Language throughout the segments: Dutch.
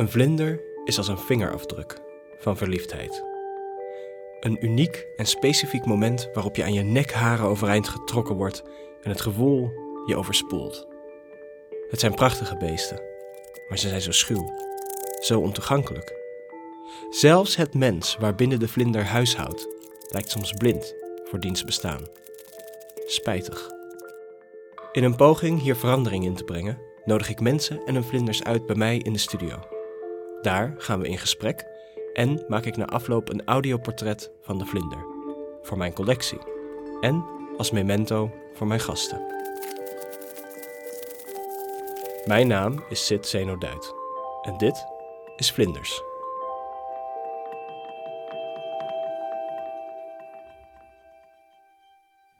Een vlinder is als een vingerafdruk van verliefdheid. Een uniek en specifiek moment waarop je aan je nekharen overeind getrokken wordt en het gevoel je overspoelt. Het zijn prachtige beesten, maar ze zijn zo schuw, zo ontoegankelijk. Zelfs het mens waarbinnen de vlinder huishoudt, lijkt soms blind voor diens bestaan. Spijtig. In een poging hier verandering in te brengen, nodig ik mensen en hun vlinders uit bij mij in de studio. Daar gaan we in gesprek en maak ik na afloop een audioportret van de vlinder. Voor mijn collectie en als memento voor mijn gasten. Mijn naam is Sid Zeno Duit en dit is Vlinders.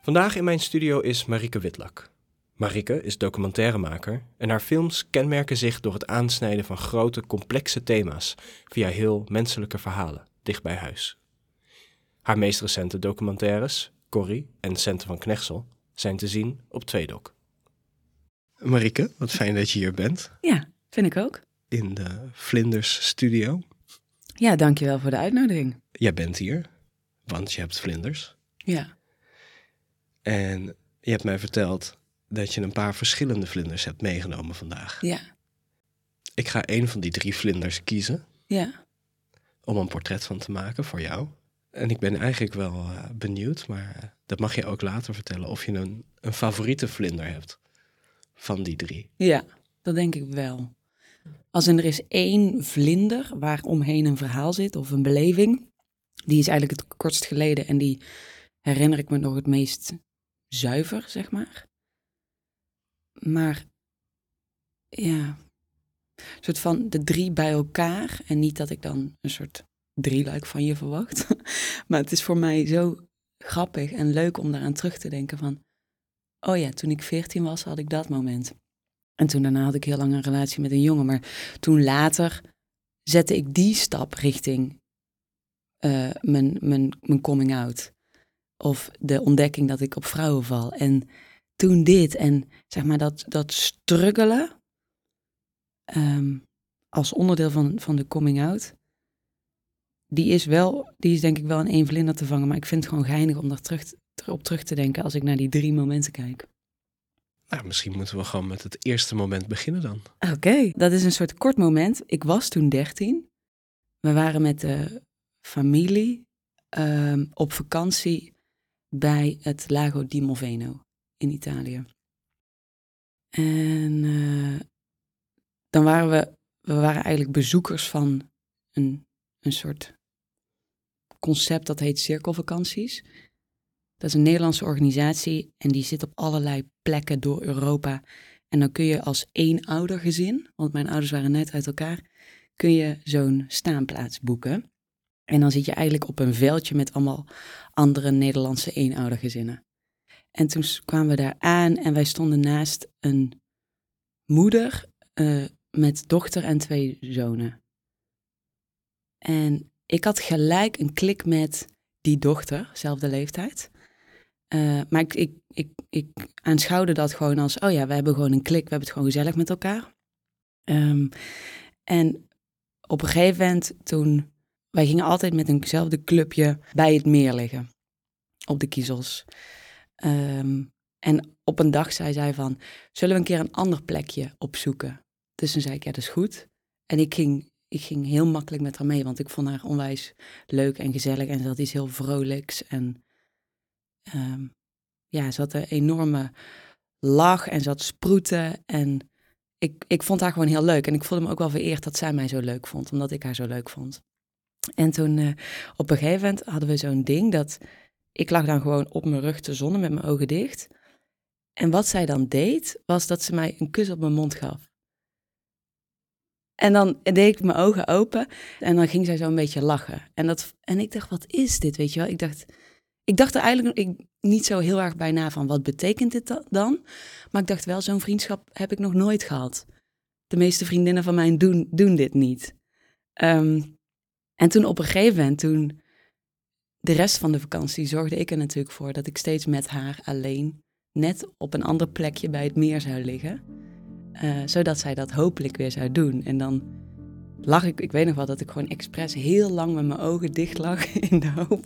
Vandaag in mijn studio is Marike Witlak. Marike is documentairemaker en haar films kenmerken zich door het aansnijden van grote, complexe thema's via heel menselijke verhalen, dicht bij huis. Haar meest recente documentaires, Corrie en Centen van Knechtsel, zijn te zien op Tweedok. Marike, wat fijn dat je hier bent. Ja, vind ik ook. In de Vlinders Studio. Ja, dankjewel voor de uitnodiging. Jij bent hier, want je hebt vlinders. Ja. En je hebt mij verteld dat je een paar verschillende vlinders hebt meegenomen vandaag. Ja. Ik ga een van die drie vlinders kiezen Ja. om een portret van te maken voor jou. En ik ben eigenlijk wel eh, benieuwd, maar eh, dat mag je ook later vertellen, of je een, een favoriete vlinder hebt van die drie. Ja, dat denk ik wel. Als er is één vlinder waar omheen een verhaal zit of een beleving, die is eigenlijk het kortst geleden en die herinner ik me nog het meest zuiver, zeg maar. Maar ja, een soort van de drie bij elkaar. En niet dat ik dan een soort drieluik van je verwacht. maar het is voor mij zo grappig en leuk om daaraan terug te denken van... Oh ja, toen ik veertien was, had ik dat moment. En toen daarna had ik heel lang een relatie met een jongen. Maar toen later zette ik die stap richting eh, mijn, mijn, mijn coming out. Of de ontdekking dat ik op vrouwen val. En toen dit. En zeg maar dat, dat struggelen ehm, als onderdeel van, van de coming out. Die is wel, die is denk ik wel in één vlinder te vangen. Maar ik vind het gewoon geinig om daar terug, op terug te denken als ik naar die drie momenten kijk. Nou, misschien moeten we gewoon met het eerste moment beginnen dan. Oké, dat is een soort kort moment. Ik was toen dertien. We waren met de familie ehm, op vakantie bij het Lago di Moveno in Italië. En eh, dan waren we, we waren eigenlijk bezoekers van een, een soort concept dat heet cirkelvakanties. Dat is een Nederlandse organisatie en die zit op allerlei plekken door Europa. En dan kun je als één oudergezin, want mijn ouders waren net uit elkaar, kun je zo'n staanplaats boeken. En dan zit je eigenlijk op een veldje met allemaal andere Nederlandse eenoudergezinnen. En toen kwamen we daar aan en wij stonden naast een moeder uh, met dochter en twee zonen. En ik had gelijk een klik met die dochter, zelfde leeftijd. Uh, maar ik, ik, ik, ik aanschouwde dat gewoon als, oh ja, we hebben gewoon een klik, we hebben het gewoon gezellig met elkaar. Um, en op een gegeven moment toen, wij gingen altijd met eenzelfde clubje bij het meer liggen, op de kiezels. Um, en op een dag zei zij van, zullen we een keer een ander plekje opzoeken? Dus toen zei ik, ja, dat is goed. En ik ging, ik ging heel makkelijk met haar mee, want ik vond haar onwijs leuk en gezellig. En ze had iets heel vrolijks. En um, ja, ze had een enorme lach en ze had sproeten. En ik, ik vond haar gewoon heel leuk. En ik voelde me ook wel vereerd dat zij mij zo leuk vond, omdat ik haar zo leuk vond. En toen uh, op een gegeven moment hadden we zo'n ding dat ik lag dan gewoon op mijn rug te zonnen met mijn ogen dicht. En wat zij dan deed, was dat ze mij een kus op mijn mond gaf. En dan deed ik mijn ogen open en dan ging zij zo een beetje lachen. En, dat, en ik dacht, wat is dit, weet je wel? Ik dacht, ik dacht er eigenlijk ik, niet zo heel erg bij na van, wat betekent dit dan? Maar ik dacht wel, zo'n vriendschap heb ik nog nooit gehad. De meeste vriendinnen van mij doen, doen dit niet. Um, en toen op een gegeven moment, toen de rest van de vakantie, zorgde ik er natuurlijk voor dat ik steeds met haar alleen net op een ander plekje bij het meer zou liggen. Uh, zodat zij dat hopelijk weer zou doen. En dan lag ik, ik weet nog wel dat ik gewoon expres heel lang met mijn ogen dicht lag in de hoop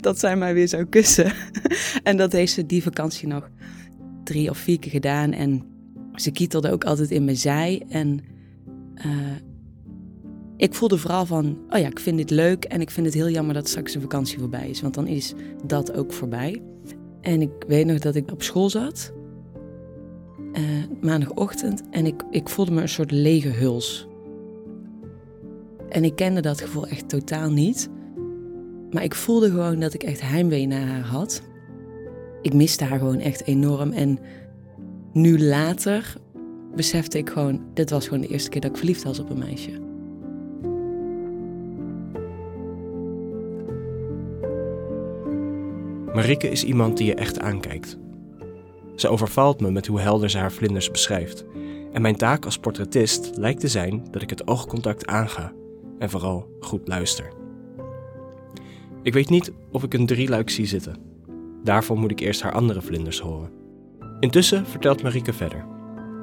dat zij mij weer zou kussen. en dat heeft ze die vakantie nog drie of vier keer gedaan. En ze kietelde ook altijd in mijn zij. En uh, ik voelde vooral van, oh ja, ik vind dit leuk en ik vind het heel jammer dat straks de vakantie voorbij is. Want dan is dat ook voorbij. En ik weet nog dat ik op school zat, uh, maandagochtend, en ik, ik voelde me een soort lege huls. En ik kende dat gevoel echt totaal niet. Maar ik voelde gewoon dat ik echt heimwee naar haar had. Ik miste haar gewoon echt enorm. En nu later besefte ik gewoon, dit was gewoon de eerste keer dat ik verliefd was op een meisje. Marike is iemand die je echt aankijkt. Ze overvalt me met hoe helder ze haar vlinders beschrijft. En mijn taak als portretist lijkt te zijn dat ik het oogcontact aanga en vooral goed luister. Ik weet niet of ik een drieluik zie zitten. Daarvoor moet ik eerst haar andere vlinders horen. Intussen vertelt Marike verder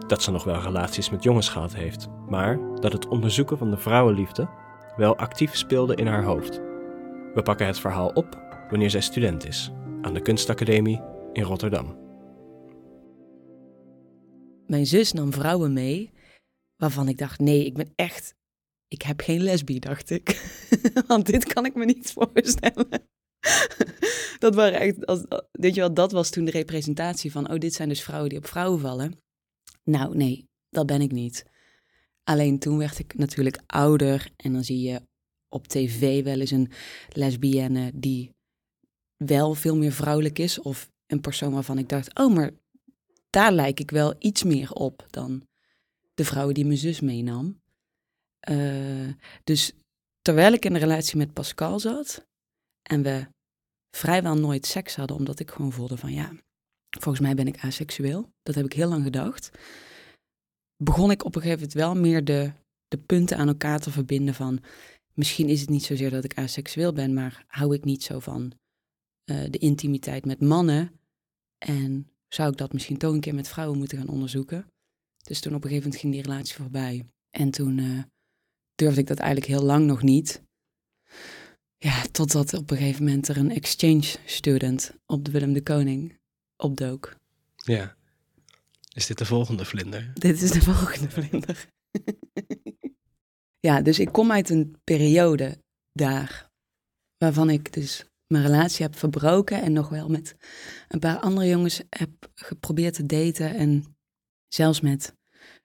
dat ze nog wel relaties met jongens gehad heeft, maar dat het onderzoeken van de vrouwenliefde wel actief speelde in haar hoofd. We pakken het verhaal op wanneer zij student is aan de Kunstacademie in Rotterdam. Mijn zus nam vrouwen mee waarvan ik dacht: nee, ik ben echt ik heb geen lesbie, dacht ik. Want dit kan ik me niet voorstellen. dat waren echt, als, weet je wel, dat was toen de representatie van, oh, dit zijn dus vrouwen die op vrouwen vallen. Nou, nee, dat ben ik niet. Alleen toen werd ik natuurlijk ouder en dan zie je op tv wel eens een lesbienne die wel veel meer vrouwelijk is. Of een persoon waarvan ik dacht, oh, maar daar lijk ik wel iets meer op dan de vrouwen die mijn zus meenam. Uh, dus terwijl ik in een relatie met Pascal zat en we vrijwel nooit seks hadden, omdat ik gewoon voelde van ja, volgens mij ben ik aseksueel. Dat heb ik heel lang gedacht. Begon ik op een gegeven moment wel meer de, de punten aan elkaar te verbinden van misschien is het niet zozeer dat ik aseksueel ben, maar hou ik niet zo van uh, de intimiteit met mannen. En zou ik dat misschien toch een keer met vrouwen moeten gaan onderzoeken? Dus toen op een gegeven moment ging die relatie voorbij. En toen uh, durfde ik dat eigenlijk heel lang nog niet. Ja, totdat op een gegeven moment er een exchange student op de Willem de Koning opdook. Ja. Is dit de volgende vlinder? Dit is de volgende vlinder. ja, dus ik kom uit een periode daar waarvan ik dus mijn relatie heb verbroken en nog wel met een paar andere jongens heb geprobeerd te daten en zelfs met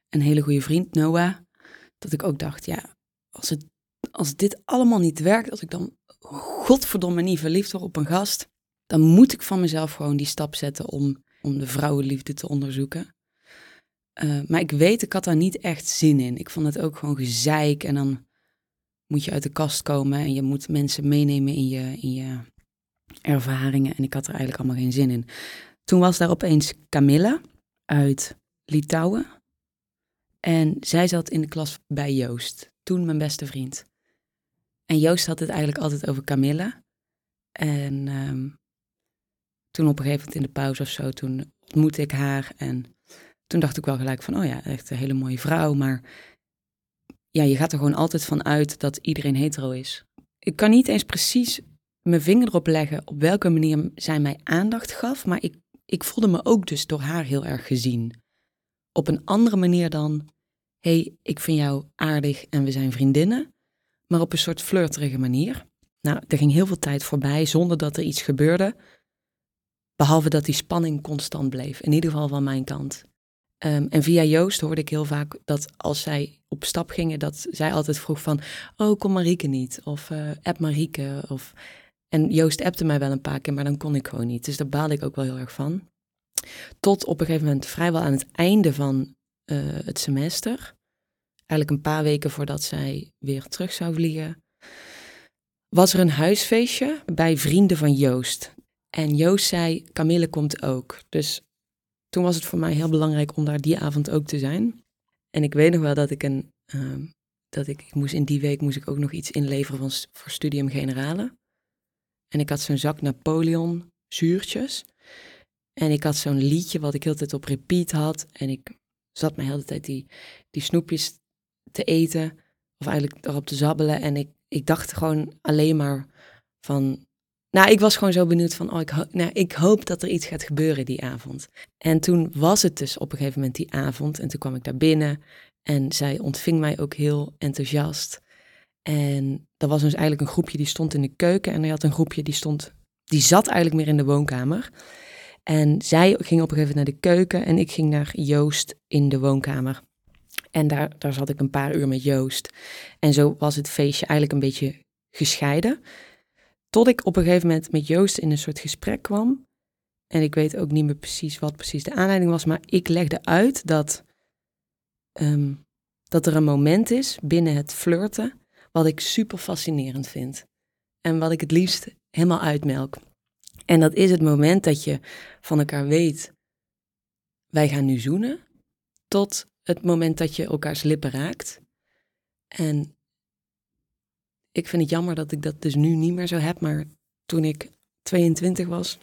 een hele goede vriend, Noah, dat ik ook dacht, ja, als, het, als dit allemaal niet werkt, als ik dan godverdomme niet verliefd word op een gast, dan moet ik van mezelf gewoon die stap zetten om, om de vrouwenliefde te onderzoeken. Uh, maar ik weet, ik had daar niet echt zin in. Ik vond het ook gewoon gezeik en dan moet je uit de kast komen en je moet mensen meenemen in je, in je ervaringen. En ik had er eigenlijk allemaal geen zin in. Toen was daar opeens Camilla uit Litouwen. En zij zat in de klas bij Joost toen mijn beste vriend. En Joost had het eigenlijk altijd over Camilla. En um, toen op een gegeven moment in de pauze of zo, toen ontmoette ik haar. En toen dacht ik wel gelijk van, oh ja, echt een hele mooie vrouw. Maar ja, je gaat er gewoon altijd van uit dat iedereen hetero is. Ik kan niet eens precies mijn vinger erop leggen op welke manier zij mij aandacht gaf. Maar ik, ik voelde me ook dus door haar heel erg gezien. Op een andere manier dan hey, ik vind jou aardig en we zijn vriendinnen, maar op een soort flirterige manier. Nou, er ging heel veel tijd voorbij zonder dat er iets gebeurde, behalve dat die spanning constant bleef, in ieder geval van mijn kant. Um, en via Joost hoorde ik heel vaak dat als zij op stap gingen, dat zij altijd vroeg van, oh, kom Marieke niet, of uh, app Marieke, of... En Joost appte mij wel een paar keer, maar dan kon ik gewoon niet. Dus daar baalde ik ook wel heel erg van. Tot op een gegeven moment, vrijwel aan het einde van uh, het semester, eigenlijk een paar weken voordat zij weer terug zou vliegen, was er een huisfeestje bij vrienden van Joost. En Joost zei, Camille komt ook. Dus toen was het voor mij heel belangrijk om daar die avond ook te zijn. En ik weet nog wel dat ik een, uh, dat ik, ik moest in die week moest ik ook nog iets inleveren van, voor Studium Generale. En ik had zo'n zak Napoleon zuurtjes. En ik had zo'n liedje wat ik heel tijd op repeat had. En ik zat me hele tijd die, die snoepjes te eten of eigenlijk daarop te zabbelen. En ik, ik dacht gewoon alleen maar van. Nou, ik was gewoon zo benieuwd van, oh, ik, nou, ik hoop dat er iets gaat gebeuren die avond. En toen was het dus op een gegeven moment die avond. En toen kwam ik daar binnen en zij ontving mij ook heel enthousiast. En er was dus eigenlijk een groepje die stond in de keuken. En er had een groepje die stond, die zat eigenlijk meer in de woonkamer. En zij ging op een gegeven moment naar de keuken en ik ging naar Joost in de woonkamer. En daar, daar zat ik een paar uur met Joost. En zo was het feestje eigenlijk een beetje gescheiden. Tot ik op een gegeven moment met Joost in een soort gesprek kwam. En ik weet ook niet meer precies wat precies de aanleiding was, maar ik legde uit dat, ehm, dat er een moment is binnen het flirten wat ik super fascinerend vind. En wat ik het liefst helemaal uitmelk. En dat is het moment dat je van elkaar weet, wij gaan nu zoenen, tot het moment dat je elkaars lippen raakt. En ik vind het jammer dat ik dat dus nu niet meer zo heb, maar toen ik 22 was,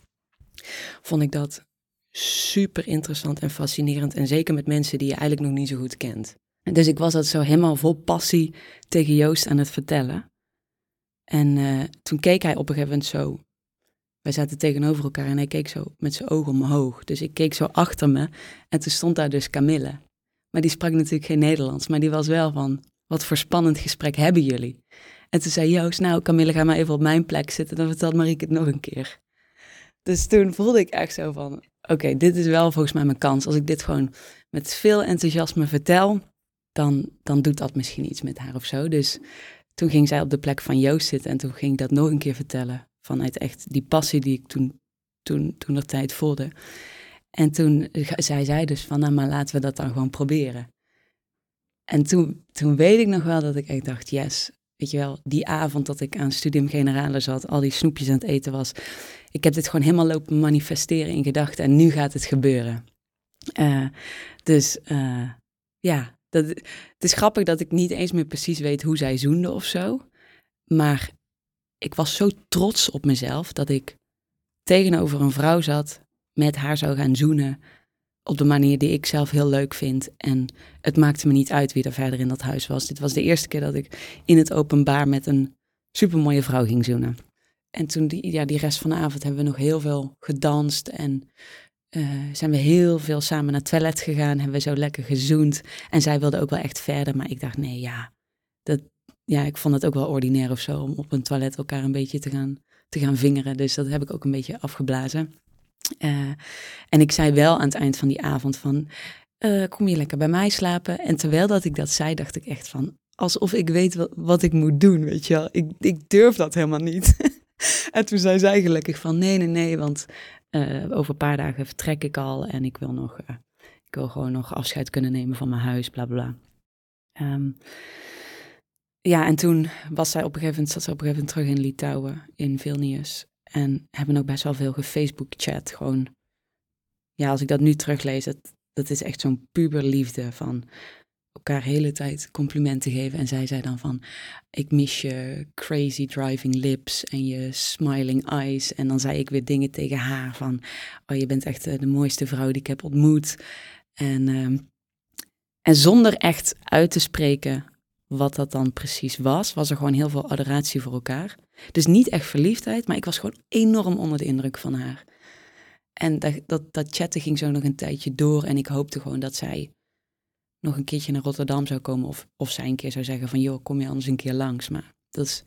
vond ik dat super interessant en fascinerend. En zeker met mensen die je eigenlijk nog niet zo goed kent. Dus ik was dat zo helemaal vol passie tegen Joost aan het vertellen. En eh, toen keek hij op een gegeven moment zo. Wij zaten tegenover elkaar en hij keek zo met zijn ogen omhoog. Dus ik keek zo achter me en toen stond daar dus Camille. Maar die sprak natuurlijk geen Nederlands, maar die was wel van, wat voor spannend gesprek hebben jullie? En toen zei Joost, nou Camille, ga maar even op mijn plek zitten, dan vertelt Marieke het nog een keer. Dus toen voelde ik echt zo van, oké, dit is wel volgens mij mijn kans. Als ik dit gewoon met veel enthousiasme vertel, dan, dan doet dat misschien iets met haar of zo. Dus toen ging zij op de plek van Joost zitten en toen ging ik dat nog een keer vertellen. Vanuit echt die passie die ik toen, toen, toen er tijd voelde. En toen zei zij dus van, nou maar laten we dat dan gewoon proberen. En toen, toen weet ik nog wel dat ik echt dacht, yes, weet je wel, die avond dat ik aan Studium Generale zat, al die snoepjes aan het eten was. Ik heb dit gewoon helemaal lopen manifesteren in gedachten en nu gaat het gebeuren. Uh, dus uh, ja, dat, het is grappig dat ik niet eens meer precies weet hoe zij zoende of zo. Maar ik was zo trots op mezelf dat ik tegenover een vrouw zat, met haar zou gaan zoenen op de manier die ik zelf heel leuk vind. En het maakte me niet uit wie er verder in dat huis was. Dit was de eerste keer dat ik in het openbaar met een supermooie vrouw ging zoenen. En toen die, ja, die rest van de avond hebben we nog heel veel gedanst en uh, zijn we heel veel samen naar het toilet gegaan, hebben we zo lekker gezoend. En zij wilde ook wel echt verder, maar ik dacht, nee, ja, dat, ja, ik vond het ook wel ordinair of zo om op een toilet elkaar een beetje te gaan, te gaan vingeren. Dus dat heb ik ook een beetje afgeblazen. Uh, en ik zei wel aan het eind van die avond van, uh, kom je lekker bij mij slapen? En terwijl dat ik dat zei, dacht ik echt van, alsof ik weet wat, wat ik moet doen, weet je wel. Ik, ik durf dat helemaal niet. en toen zei zij gelukkig van, nee, nee, nee, want uh, over een paar dagen vertrek ik al en ik wil nog, uh, ik wil gewoon nog afscheid kunnen nemen van mijn huis, bla bla. Um, ja, en toen was zij op een gegeven moment, zat ze op een gegeven moment terug in Litouwen, in Vilnius. En hebben ook best wel veel gefacebook-chat. Gewoon, ja, als ik dat nu teruglees, dat, dat is echt zo'n puberliefde van elkaar hele tijd complimenten geven. En zij zei dan van, ik mis je crazy driving lips en je smiling eyes. En dan zei ik weer dingen tegen haar van, oh je bent echt de mooiste vrouw die ik heb ontmoet. En, uh, en zonder echt uit te spreken wat dat dan precies was, was er gewoon heel veel adoratie voor elkaar. Dus niet echt verliefdheid, maar ik was gewoon enorm onder de indruk van haar. En dat, dat, dat chatten ging zo nog een tijdje door en ik hoopte gewoon dat zij nog een keertje naar Rotterdam zou komen. Of, of zij een keer zou zeggen van, joh, kom je anders een keer langs. Maar dat is,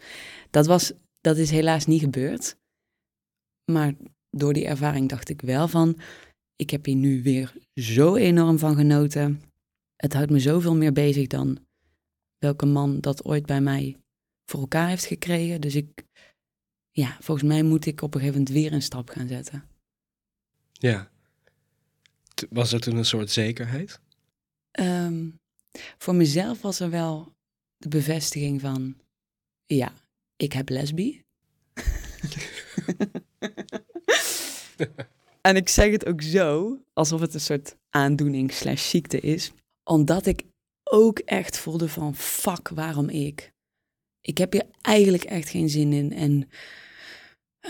dat, was, dat is helaas niet gebeurd. Maar door die ervaring dacht ik wel van, ik heb hier nu weer zo enorm van genoten. Het houdt me zoveel meer bezig dan welke man dat ooit bij mij voor elkaar heeft gekregen. Dus ik, ja, volgens mij moet ik op een gegeven moment weer een stap gaan zetten. Ja. Was er toen een soort zekerheid? Um, voor mezelf was er wel de bevestiging van, ja, ik heb lesbi. en ik zeg het ook zo, alsof het een soort aandoening slash ziekte is, omdat ik ook echt voelde van, fuck, waarom ik? Ik heb hier eigenlijk echt geen zin in en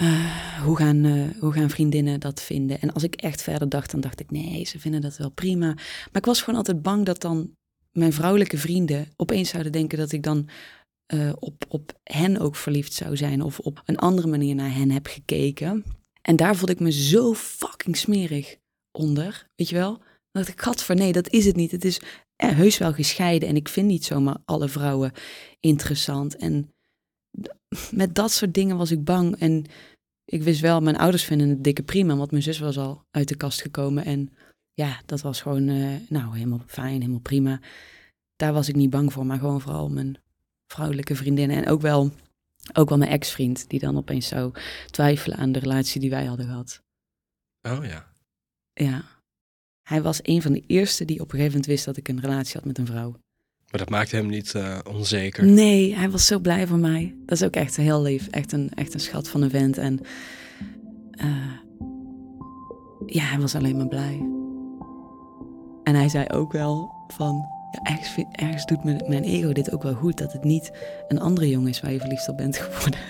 uh, hoe, gaan, uh, hoe gaan vriendinnen dat vinden? En als ik echt verder dacht, dan dacht ik, nee, ze vinden dat wel prima. Maar ik was gewoon altijd bang dat dan mijn vrouwelijke vrienden opeens zouden denken dat ik dan eh, op, op hen ook verliefd zou zijn of op een andere manier naar hen heb gekeken. En daar voelde ik me zo fucking smerig onder, weet je wel? Dat ik had van nee, dat is het niet. Het is eh, heus wel gescheiden en ik vind niet zomaar alle vrouwen interessant. En met dat soort dingen was ik bang. En ik wist wel, mijn ouders vinden het dikke prima, want mijn zus was al uit de kast gekomen. En ja, dat was gewoon, uh, nou, helemaal fijn, helemaal prima. Daar was ik niet bang voor, maar gewoon vooral mijn vrouwelijke vriendinnen. En ook wel, ook wel mijn ex-vriend, die dan opeens zou twijfelen aan de relatie die wij hadden gehad. Oh ja. Ja. Hij was een van de eerste die op een gegeven moment wist dat ik een relatie had met een vrouw. Dat maakte hem niet uh, onzeker. Nee, hij was zo blij voor mij. Dat is ook echt heel lief. Echt een, echt een schat van een vent. En uh, ja, hij was alleen maar blij. En hij zei ook wel van... Ja, ergens, ergens doet mijn, mijn ego dit ook wel goed. Dat het niet een andere jongen is waar je verliefd op bent geworden.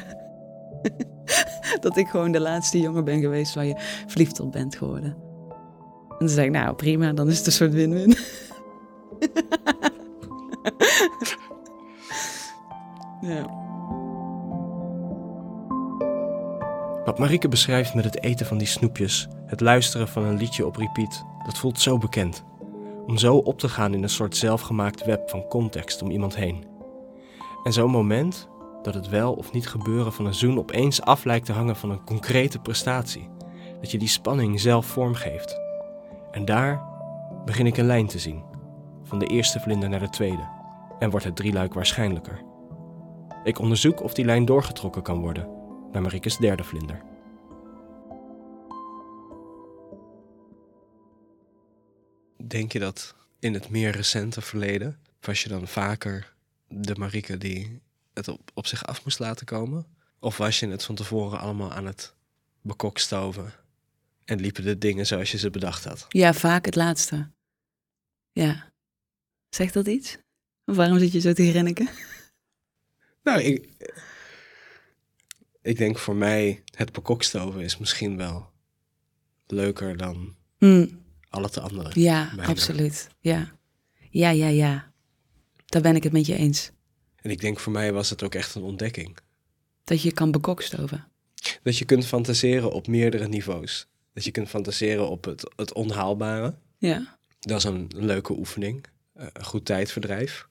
dat ik gewoon de laatste jongen ben geweest waar je verliefd op bent geworden. En toen zei ik, nou prima, dan is het een soort win-win. ja. Wat Marieke beschrijft met het eten van die snoepjes, het luisteren van een liedje op repeat, dat voelt zo bekend. Om zo op te gaan in een soort zelfgemaakt web van context om iemand heen. En zo'n moment dat het wel of niet gebeuren van een zoen opeens af lijkt te hangen van een concrete prestatie. Dat je die spanning zelf vormgeeft. En daar begin ik een lijn te zien, van de eerste vlinder naar de tweede, en wordt het drieluik waarschijnlijker. Ik onderzoek of die lijn doorgetrokken kan worden naar Marike's derde vlinder. Denk je dat in het meer recente verleden was je dan vaker de Marike die het op, op zich af moest laten komen? Of was je het van tevoren allemaal aan het bekokstoven en liepen de dingen zoals je ze bedacht had? Ja, vaak het laatste. Ja. Zegt dat iets? Of waarom zit je zo te herinneren? Nou, ik, ik denk voor mij het bekokstoven is misschien wel leuker dan Hmm. al het andere. Ja, bijna. absoluut. Ja. Ja, ja, ja. Daar ben ik het met je eens. En ik denk voor mij was het ook echt een ontdekking. Dat je kan bekokstoven. Dat je kunt fantaseren op meerdere niveaus. Dat je kunt fantaseren op het, het onhaalbare. Ja. Dat is een leuke oefening. eh, Een goed tijdverdrijf.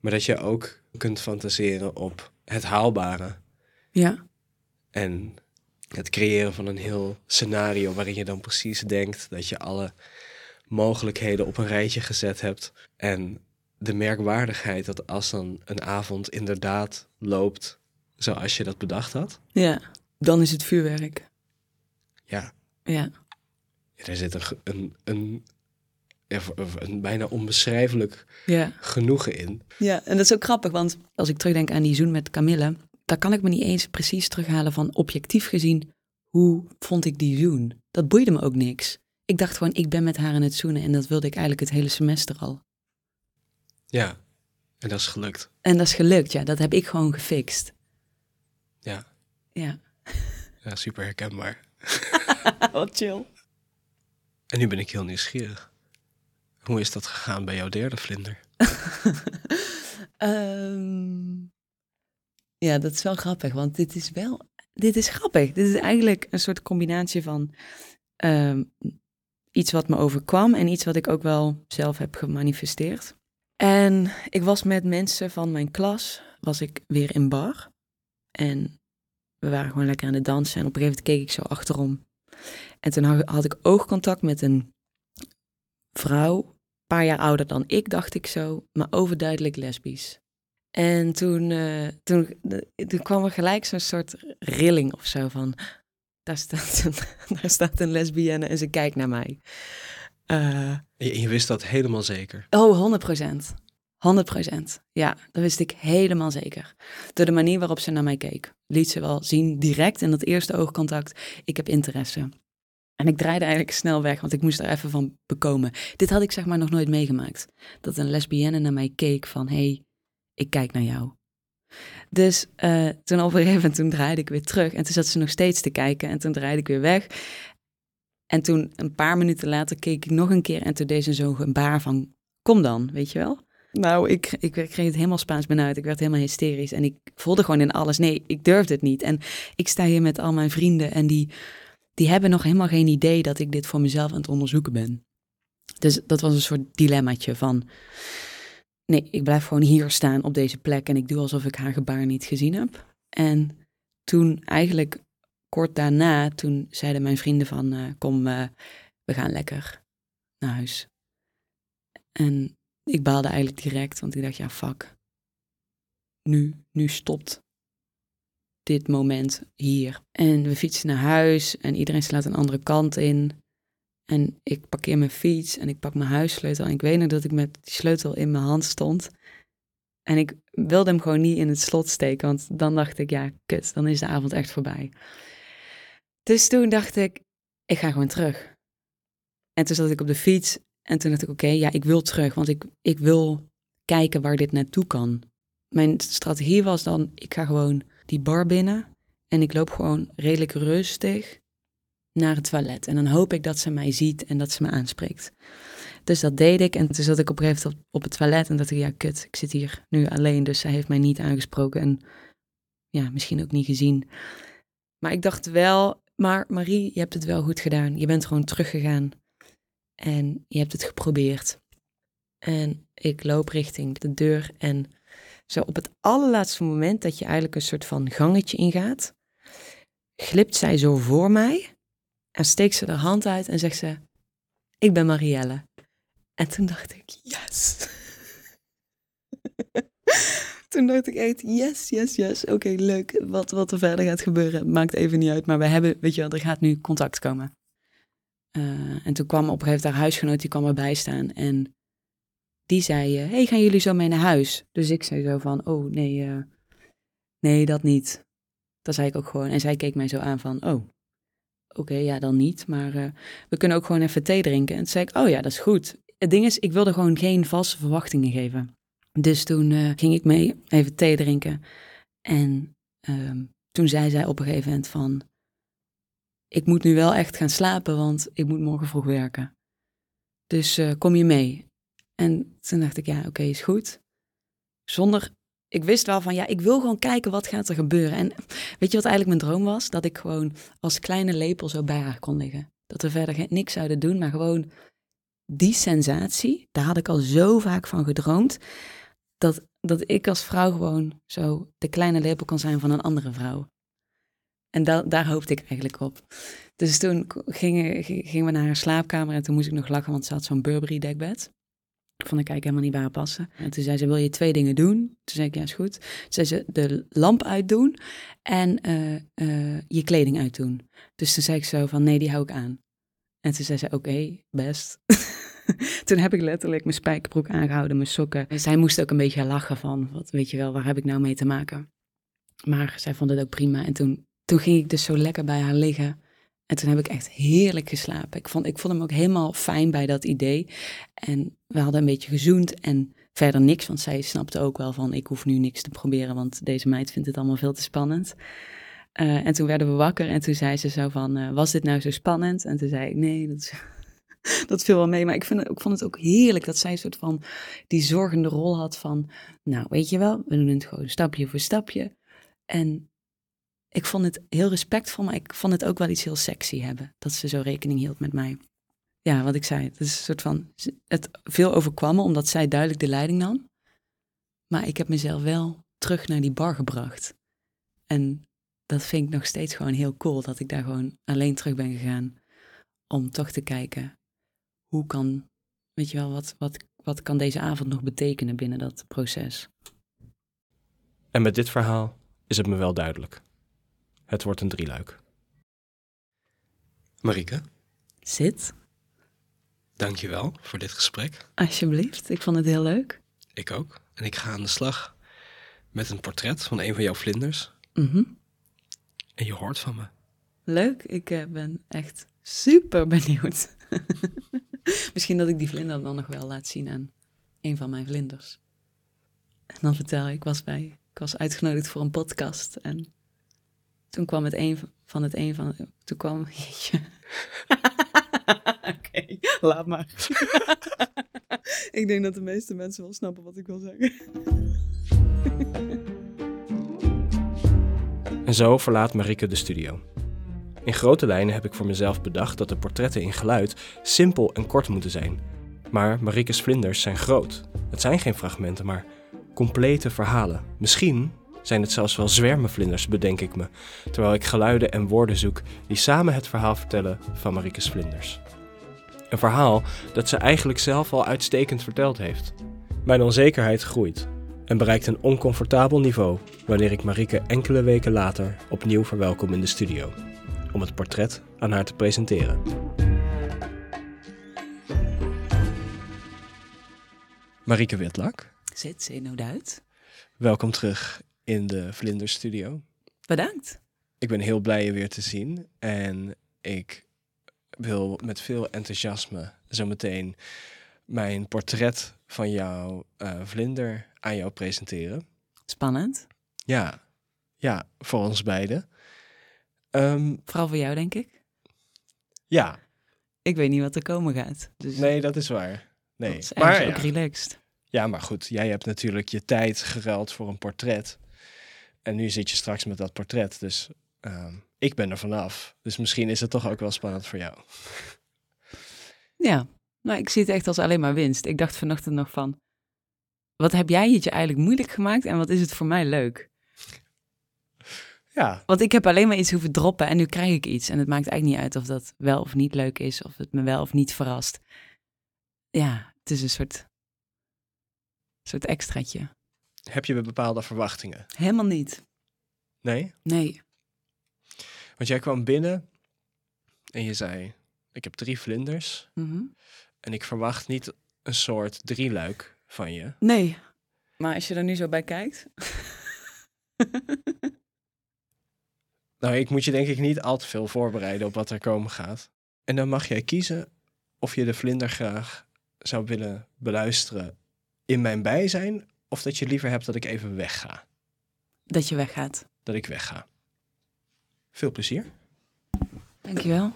Maar dat je ook kunt fantaseren op het haalbare. Ja. En het creëren van een heel scenario waarin je dan precies denkt dat je alle mogelijkheden op een rijtje gezet hebt. En de merkwaardigheid dat als dan een avond inderdaad loopt zoals je dat bedacht had. Ja. Dan is het vuurwerk. Ja, Ja. ja daar zit een, een, een bijna onbeschrijfelijk Ja. genoegen in. Ja, en dat is ook grappig, want als ik terugdenk aan die zoen met Camille, daar kan ik me niet eens precies terughalen van objectief gezien, hoe vond ik die zoen? Dat boeide me ook niks. Ik dacht gewoon, ik ben met haar aan het zoenen en dat wilde ik eigenlijk het hele semester al. Ja, en dat is gelukt. En dat is gelukt, ja, dat heb ik gewoon gefixt. Ja, Ja. ja super herkenbaar. Wat chill. En nu ben ik heel nieuwsgierig. Hoe is dat gegaan bij jouw derde vlinder? Ehm, ja, dat is wel grappig, want dit is wel, dit is grappig. Dit is eigenlijk een soort combinatie van ehm, iets wat me overkwam en iets wat ik ook wel zelf heb gemanifesteerd. En ik was met mensen van mijn klas, was ik weer in bar. En we waren gewoon lekker aan het dansen en op een gegeven moment keek ik zo achterom. En toen had- ik oogcontact met een vrouw, paar jaar ouder dan ik, dacht ik zo, maar overduidelijk lesbisch. En toen, eh, toen, toen kwam er gelijk zo'n soort rilling of zo van, daar staat een, daar staat een lesbienne en ze kijkt naar mij. Eh, je, je wist dat helemaal zeker. oh, 100 procent. 100 procent. Ja, dat wist ik helemaal zeker. Door de manier waarop ze naar mij keek. Liet ze wel zien, direct in dat eerste oogcontact, ik heb interesse. En ik draaide eigenlijk snel weg, want ik moest er even van bekomen. Dit had ik zeg maar nog nooit meegemaakt. Dat een lesbienne naar mij keek van, hé, hey, ik kijk naar jou. Dus eh, toen op een gegeven moment toen draaide ik weer terug. En toen zat ze nog steeds te kijken en toen draaide ik weer weg. En toen een paar minuten later keek ik nog een keer en toen deed ze zo'n gebaar van, kom dan, weet je wel? Nou, ik, ik kreeg het helemaal Spaans benauwd. Ik werd helemaal hysterisch. En ik voelde gewoon in alles, nee, ik durfde het niet. En ik sta hier met al mijn vrienden en die, die hebben nog helemaal geen idee dat ik dit voor mezelf aan het onderzoeken ben. Dus dat was een soort dilemmaatje van, nee, ik blijf gewoon hier staan op deze plek en ik doe alsof ik haar gebaar niet gezien heb. En toen eigenlijk kort daarna, toen zeiden mijn vrienden van, uh, kom, uh, we gaan lekker naar huis. En ik baalde eigenlijk direct, want ik dacht, ja, fuck. Nu, nu stopt dit moment hier. En we fietsen naar huis en iedereen slaat een andere kant in. En ik parkeer mijn fiets en ik pak mijn huissleutel. En ik weet nog dat ik met die sleutel in mijn hand stond. En ik wilde hem gewoon niet in het slot steken, want dan dacht ik, ja, kut, dan is de avond echt voorbij. Dus toen dacht ik, ik ga gewoon terug. En toen zat ik op de fiets en toen dacht ik, oké, ja, ik wil terug, want ik, ik wil kijken waar dit naartoe kan. Mijn strategie was dan, ik ga gewoon die bar binnen en ik loop gewoon redelijk rustig naar het toilet. En dan hoop ik dat ze mij ziet en dat ze me aanspreekt. Dus dat deed ik en toen zat ik op een gegeven moment op, het toilet en dacht ik, ja, kut, ik zit hier nu alleen, dus zij heeft mij niet aangesproken en ja, misschien ook niet gezien. Maar ik dacht wel, maar Marie, je hebt het wel goed gedaan. Je bent gewoon teruggegaan en je hebt het geprobeerd. En ik loop richting de deur en zo op het allerlaatste moment dat je eigenlijk een soort van gangetje ingaat, glipt zij zo voor mij en steekt ze haar hand uit en zegt ze, ik ben Marielle. En toen dacht ik, yes. toen dacht ik echt, yes, yes, yes. Oké, leuk. Wat, wat er verder gaat gebeuren, maakt even niet uit. Maar we hebben, weet je wel, er gaat nu contact komen. Uh, en toen kwam op een gegeven moment haar huisgenoot, die kwam erbij staan. En die zei, uh, hey, gaan jullie zo mee naar huis? Dus ik zei zo van, oh nee, uh, nee, dat niet. Dat zei ik ook gewoon. En zij keek mij zo aan van, oh, oké, ja, dan niet. Maar we kunnen ook gewoon even thee drinken. En toen zei ik, oh ja, dat is goed. Het ding is, ik wilde gewoon geen vaste verwachtingen geven. Dus toen ging ik mee even thee drinken. En ehm, toen zei zij op een gegeven moment van, ik moet nu wel echt gaan slapen, want ik moet morgen vroeg werken. Dus kom je mee? En toen dacht ik, ja, oké, is goed. Zonder, ik wist wel van, ja, ik wil gewoon kijken wat gaat er gebeuren. En weet je wat eigenlijk mijn droom was? Dat ik gewoon als kleine lepel zo bij haar kon liggen. Dat we verder niks zouden doen, maar gewoon die sensatie, daar had ik al zo vaak van gedroomd. Dat, dat ik als vrouw gewoon zo de kleine lepel kan zijn van een andere vrouw. En da daar hoopte ik eigenlijk op. Dus toen gingen, gingen we naar haar slaapkamer en toen moest ik nog lachen, want ze had zo'n Burberry dekbed. Ik vond ik eigenlijk helemaal niet bij haar passen. En toen zei ze, wil je twee dingen doen? Toen zei ik, ja, is goed. Toen zei ze, de lamp uitdoen en uh, uh, je kleding uitdoen. Dus toen zei ik zo van, nee, die hou ik aan. En toen zei ze, oké, best. toen heb ik letterlijk mijn spijkerbroek aangehouden, mijn sokken. Zij moest ook een beetje lachen van, wat weet je wel, waar heb ik nou mee te maken? Maar zij vond het ook prima. En toen toen ging ik dus zo lekker bij haar liggen. En toen heb ik echt heerlijk geslapen. Ik vond, ik vond hem ook helemaal fijn bij dat idee. En we hadden een beetje gezoend en verder niks. Want zij snapte ook wel van, ik hoef nu niks te proberen, want deze meid vindt het allemaal veel te spannend. Uh, en toen werden we wakker en toen zei ze zo van, uh, was dit nou zo spannend? En toen zei ik, nee, dat, dat viel wel mee. Maar ik, vind, ik vond het ook heerlijk dat zij een soort van die zorgende rol had van, nou weet je wel, we doen het gewoon stapje voor stapje. En ik vond het heel respectvol, maar ik vond het ook wel iets heel sexy hebben. Dat ze zo rekening hield met mij. Ja, wat ik zei. Het is een soort van. Het veel overkwam omdat zij duidelijk de leiding nam. Maar ik heb mezelf wel terug naar die bar gebracht. En dat vind ik nog steeds gewoon heel cool. Dat ik daar gewoon alleen terug ben gegaan. Om toch te kijken. Hoe kan. Weet je wel, wat, wat, wat kan deze avond nog betekenen binnen dat proces? En met dit verhaal is het me wel duidelijk. Het wordt een drieluik. Marike. Zit. Dankjewel voor dit gesprek. Alsjeblieft, ik vond het heel leuk. Ik ook. En ik ga aan de slag met een portret van een van jouw vlinders. Mm En je hoort van me. Leuk, ik uh, ben echt super benieuwd. Misschien dat ik die vlinder dan nog wel laat zien aan een van mijn vlinders. En dan vertel ik, ik was bij, ik was uitgenodigd voor een podcast en toen kwam het een van het een van. Toen kwam. Oké, laat maar. Ik denk dat de meeste mensen wel snappen wat ik wil zeggen. En zo verlaat Marike de studio. In grote lijnen heb ik voor mezelf bedacht dat de portretten in geluid simpel en kort moeten zijn. Maar Marike's vlinders zijn groot. Het zijn geen fragmenten, maar complete verhalen. Misschien zijn het zelfs wel zwermenvlinders, bedenk ik me, terwijl ik geluiden en woorden zoek die samen het verhaal vertellen van Marike's vlinders. Een verhaal dat ze eigenlijk zelf al uitstekend verteld heeft. Mijn onzekerheid groeit en bereikt een oncomfortabel niveau wanneer ik Marike enkele weken later opnieuw verwelkom in de studio om het portret aan haar te presenteren. Marike Witlak, Zit ze no doubt. welkom terug in de Vlinder Studio. Bedankt. Ik ben heel blij je weer te zien en ik wil met veel enthousiasme zometeen mijn portret van jouw eh, vlinder aan jou presenteren. Spannend. Ja, ja, voor ons beiden. Ehm, Vooral voor jou, denk ik. ja, Ik weet niet wat er komen gaat. Dus nee, dat is waar. Nee, is maar ja. ook relaxed. ja, maar goed, jij hebt natuurlijk je tijd geruild voor een portret. En nu zit je straks met dat portret, dus ehm, ik ben er vanaf. Dus misschien is het toch ook wel spannend voor jou. Ja, nou, ik zie het echt als alleen maar winst. Ik dacht vanochtend nog van, wat heb jij het je eigenlijk moeilijk gemaakt en wat is het voor mij leuk? Ja, Want ik heb alleen maar iets hoeven droppen en nu krijg ik iets. En het maakt eigenlijk niet uit of dat wel of niet leuk is, of het me wel of niet verrast. Ja, het is een soort, soort extraatje. Heb je bepaalde verwachtingen? Helemaal niet. Nee? Nee. Want jij kwam binnen en je zei: Ik heb drie vlinders Mhm. en ik verwacht niet een soort drieluik van je. Nee. Maar als je er nu zo bij kijkt. Nou, ik moet je denk ik niet al te veel voorbereiden op wat er komen gaat. En dan mag jij kiezen of je de vlinder graag zou willen beluisteren in mijn bijzijn, of dat je liever hebt dat ik even wegga. dat je weggaat. Dat ik wegga. Veel plezier. Dankjewel.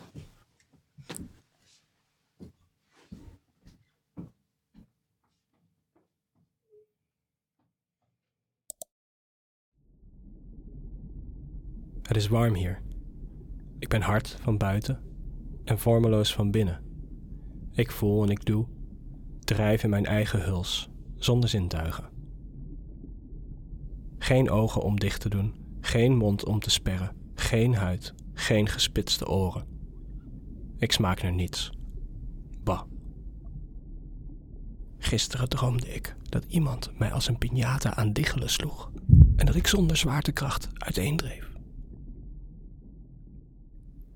Het is warm hier. Ik ben hard van buiten en vormeloos van binnen. Ik voel en ik doe, drijf in mijn eigen huls, zonder zintuigen. Geen ogen om dicht te doen, geen mond om te sperren, geen huid, geen gespitste oren. Ik smaak naar niets. Bah. Gisteren droomde ik dat iemand mij als een piñata aan diggelen sloeg en dat ik zonder zwaartekracht uiteendreef.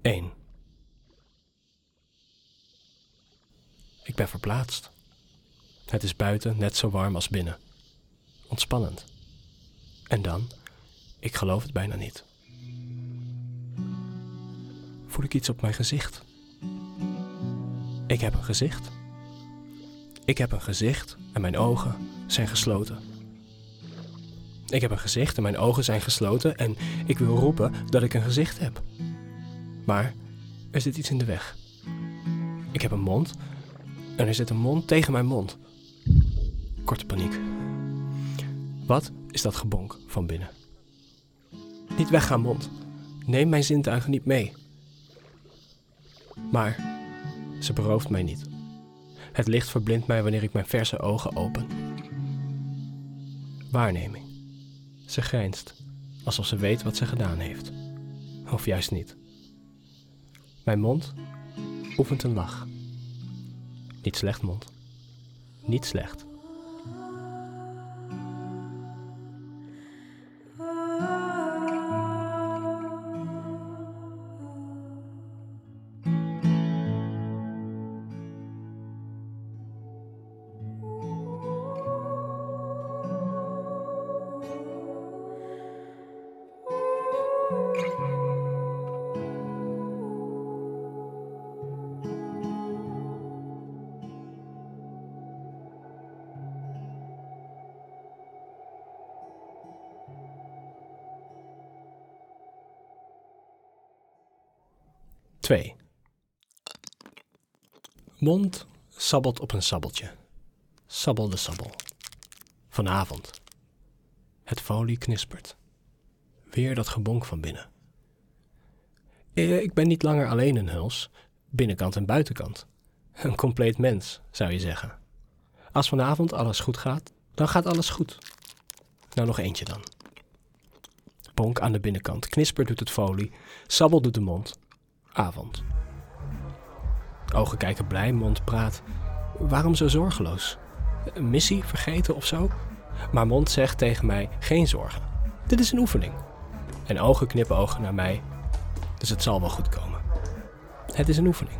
1. Ik ben verplaatst. Het is buiten net zo warm als binnen. Ontspannend. En dan, ik geloof het bijna niet. Voel ik iets op mijn gezicht? Ik heb een gezicht. Ik heb een gezicht en mijn ogen zijn gesloten. Ik heb een gezicht en mijn ogen zijn gesloten en ik wil roepen dat ik een gezicht heb. Maar er zit iets in de weg. Ik heb een mond en er zit een mond tegen mijn mond. Korte paniek. Wat is dat gebonk van binnen? Niet weggaan, mond. Neem mijn zintuigen niet mee. Maar ze berooft mij niet. Het licht verblindt mij wanneer ik mijn verse ogen open. Waarneming. Ze grijnst, alsof ze weet wat ze gedaan heeft. Of juist niet. Mijn mond oefent een lach. Niet slecht, mond. Niet slecht. Mond sabbelt op een sabbeltje. Sabbel de sabbel. Vanavond. Het folie knispert. Weer dat gebonk van binnen. Eh, Ik ben niet langer alleen een huls, binnenkant en buitenkant. Een compleet mens, zou je zeggen. Als vanavond alles goed gaat, dan gaat alles goed. Nou, nog eentje dan. Bonk aan de binnenkant, knisper doet het folie, sabbel doet de mond. Avond. Ogen kijken blij, mond praat. Waarom zo zorgeloos? Een missie vergeten of zo? Maar mond zegt tegen mij: geen zorgen. Dit is een oefening. En ogen knippen ogen naar mij. Dus het zal wel goed komen. Het is een oefening.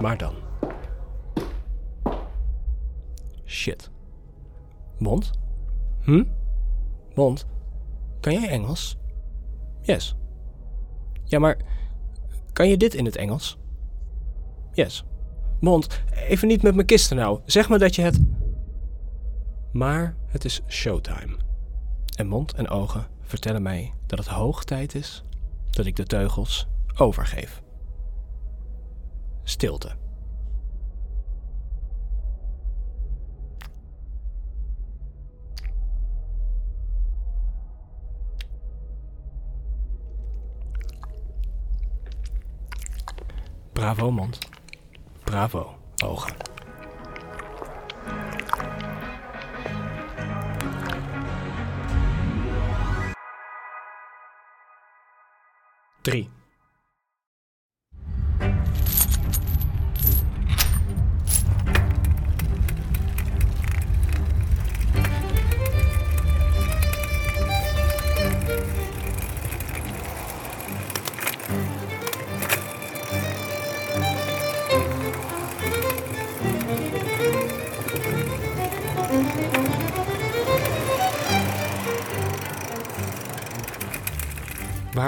Maar dan. Shit. Mond? Hm? Mond? Kan jij Engels? Yes. Ja, maar kan je dit in het Engels? Yes. Mond, even niet met mijn kisten nou. Zeg maar dat je het. Maar het is showtime. En mond en ogen vertellen mij dat het hoog tijd is dat ik de teugels overgeef. Stilte. Bravo mond. Bravo ogen.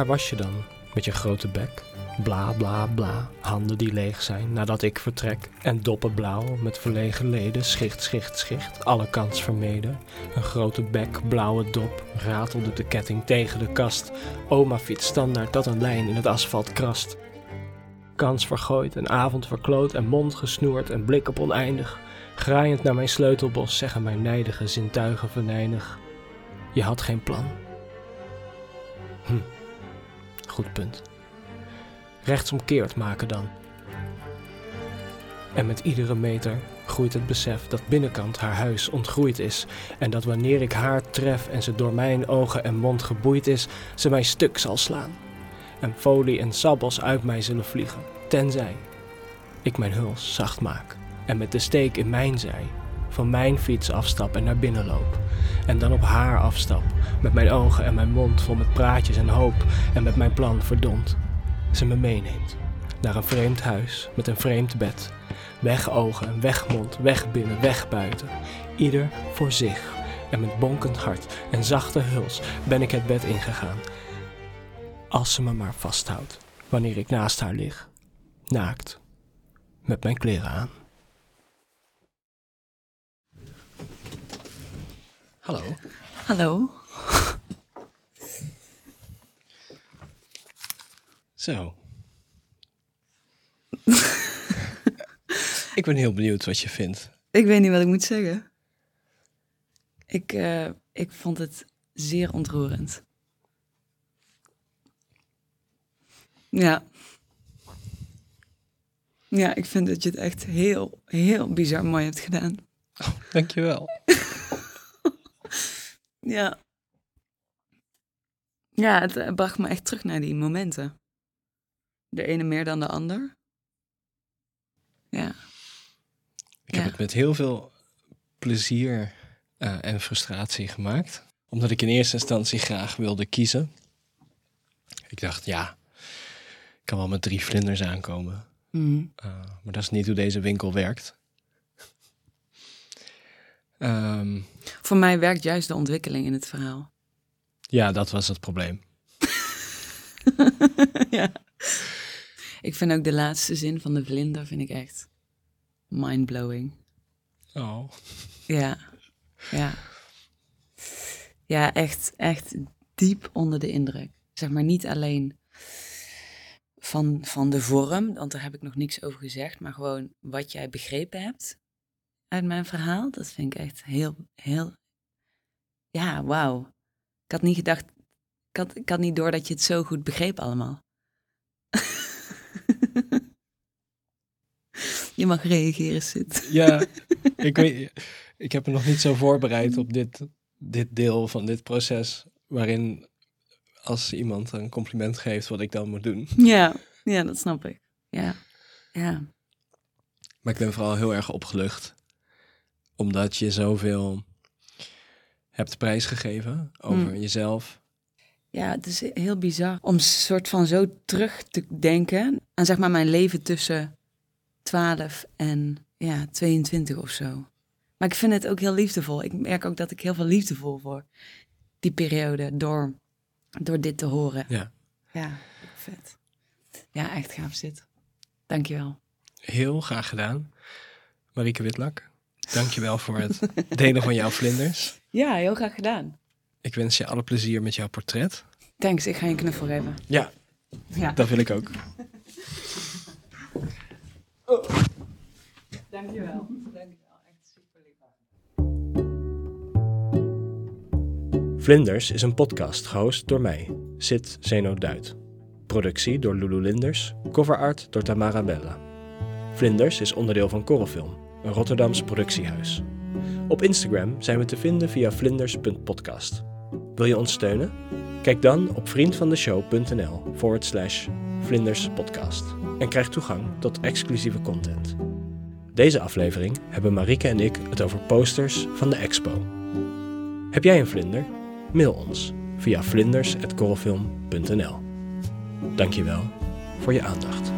Was je dan met je grote bek? Bla bla bla, handen die leeg zijn nadat ik vertrek. En doppen blauw met verlegen leden, schicht, schicht, schicht, alle kans vermeden. Een grote bek, blauwe dop, ratelde de ketting tegen de kast. Oma fiets standaard dat een lijn in het asfalt krast. Kans vergooid, een avond verkloot en mond gesnoerd en blik op oneindig. Graaiend naar mijn sleutelbos zeggen mijn nijdige zintuigen venijnig. Je had geen plan. Hm. Goed punt. Rechtsomkeerd maken dan. En met iedere meter groeit het besef dat binnenkant haar huis ontgroeid is. En dat wanneer ik haar tref en ze door mijn ogen en mond geboeid is, ze mij stuk zal slaan. En folie en sabbels uit mij zullen vliegen. Tenzij ik mijn huls zacht maak. En met de steek in mijn zij van mijn fiets afstap en naar binnen loop. En dan op haar afstap, met mijn ogen en mijn mond vol met praatjes en hoop. En met mijn plan verdomd. Ze me meeneemt. Naar een vreemd huis met een vreemd bed. Weg ogen, weg mond, weg binnen, weg buiten. Ieder voor zich. En met bonkend hart en zachte huls ben ik het bed ingegaan. Als ze me maar vasthoudt, wanneer ik naast haar lig. Naakt. Met mijn kleren aan. Hallo. Hallo. Zo. ik ben heel benieuwd wat je vindt. Ik weet niet wat ik moet zeggen. Ik, eh, ik vond het zeer ontroerend. Ja. Ja, ik vind dat je het echt heel, heel bizar mooi hebt gedaan. Dankjewel. Ja. Ja, het eh, bracht me echt terug naar die momenten. De ene meer dan de ander. Ja. Ik heb het met heel veel plezier eh, en frustratie gemaakt. Omdat ik in eerste instantie graag wilde kiezen. Ik dacht, ja, ik kan wel met drie vlinders aankomen. Mhm. Uh, maar dat is niet hoe deze winkel werkt. Ehm, Voor mij werkt juist de ontwikkeling in het verhaal. ja, dat was het probleem. ja. Ik vind ook de laatste zin van de vlinder vind ik echt mindblowing. Oh. Ja, ja. Ja, echt, echt diep onder de indruk. Zeg maar niet alleen van, van de vorm, want daar heb ik nog niks over gezegd, maar gewoon wat jij begrepen hebt uit mijn verhaal. Dat vind ik echt heel, heel... Ja, wauw. Ik had niet gedacht... Ik had, ik had niet door dat je het zo goed begreep allemaal. je mag reageren, Sid. Ja, ik, weet, ik heb me nog niet zo voorbereid op dit, dit deel van dit proces. Waarin als iemand een compliment geeft, wat ik dan moet doen. Ja, ja dat snap ik. Ja, ja. Maar ik ben vooral heel erg opgelucht. Omdat je zoveel hebt prijsgegeven over Mm. jezelf. Ja, het is heel bizar om soort van zo terug te denken aan zeg maar mijn leven tussen 12 en ja, 22 of zo. Maar ik vind het ook heel liefdevol. Ik merk ook dat ik heel veel liefde voel voor die periode door, door dit te horen. Ja. Ja, vet. Ja, echt gaaf zit. Dankjewel. Heel graag gedaan. Marieke Witlak, dankjewel voor het delen van jouw vlinders. Ja, heel graag gedaan. Ik wens je alle plezier met jouw portret. Thanks, ik ga je een knuffel geven. Ja, Ja, dat wil ik ook. dankjewel. Dankjewel, echt super lief. Vlinders is een podcast gehost door mij, Sid Zeno Duit. Productie door Lulu Linders, cover art door Tamara Bella. Vlinders is onderdeel van Korrelfilm, een Rotterdams productiehuis. Op Instagram zijn we te vinden via vlinders.podcast. Wil je ons steunen? Kijk dan op vriendvandeshow.nl forward slash vlinderspodcast en krijg toegang tot exclusieve content. Deze aflevering hebben Marike en ik het over posters van de expo. Heb jij een vlinder? Mail ons via vlinders.korrelfilm.nl Dankjewel voor je aandacht.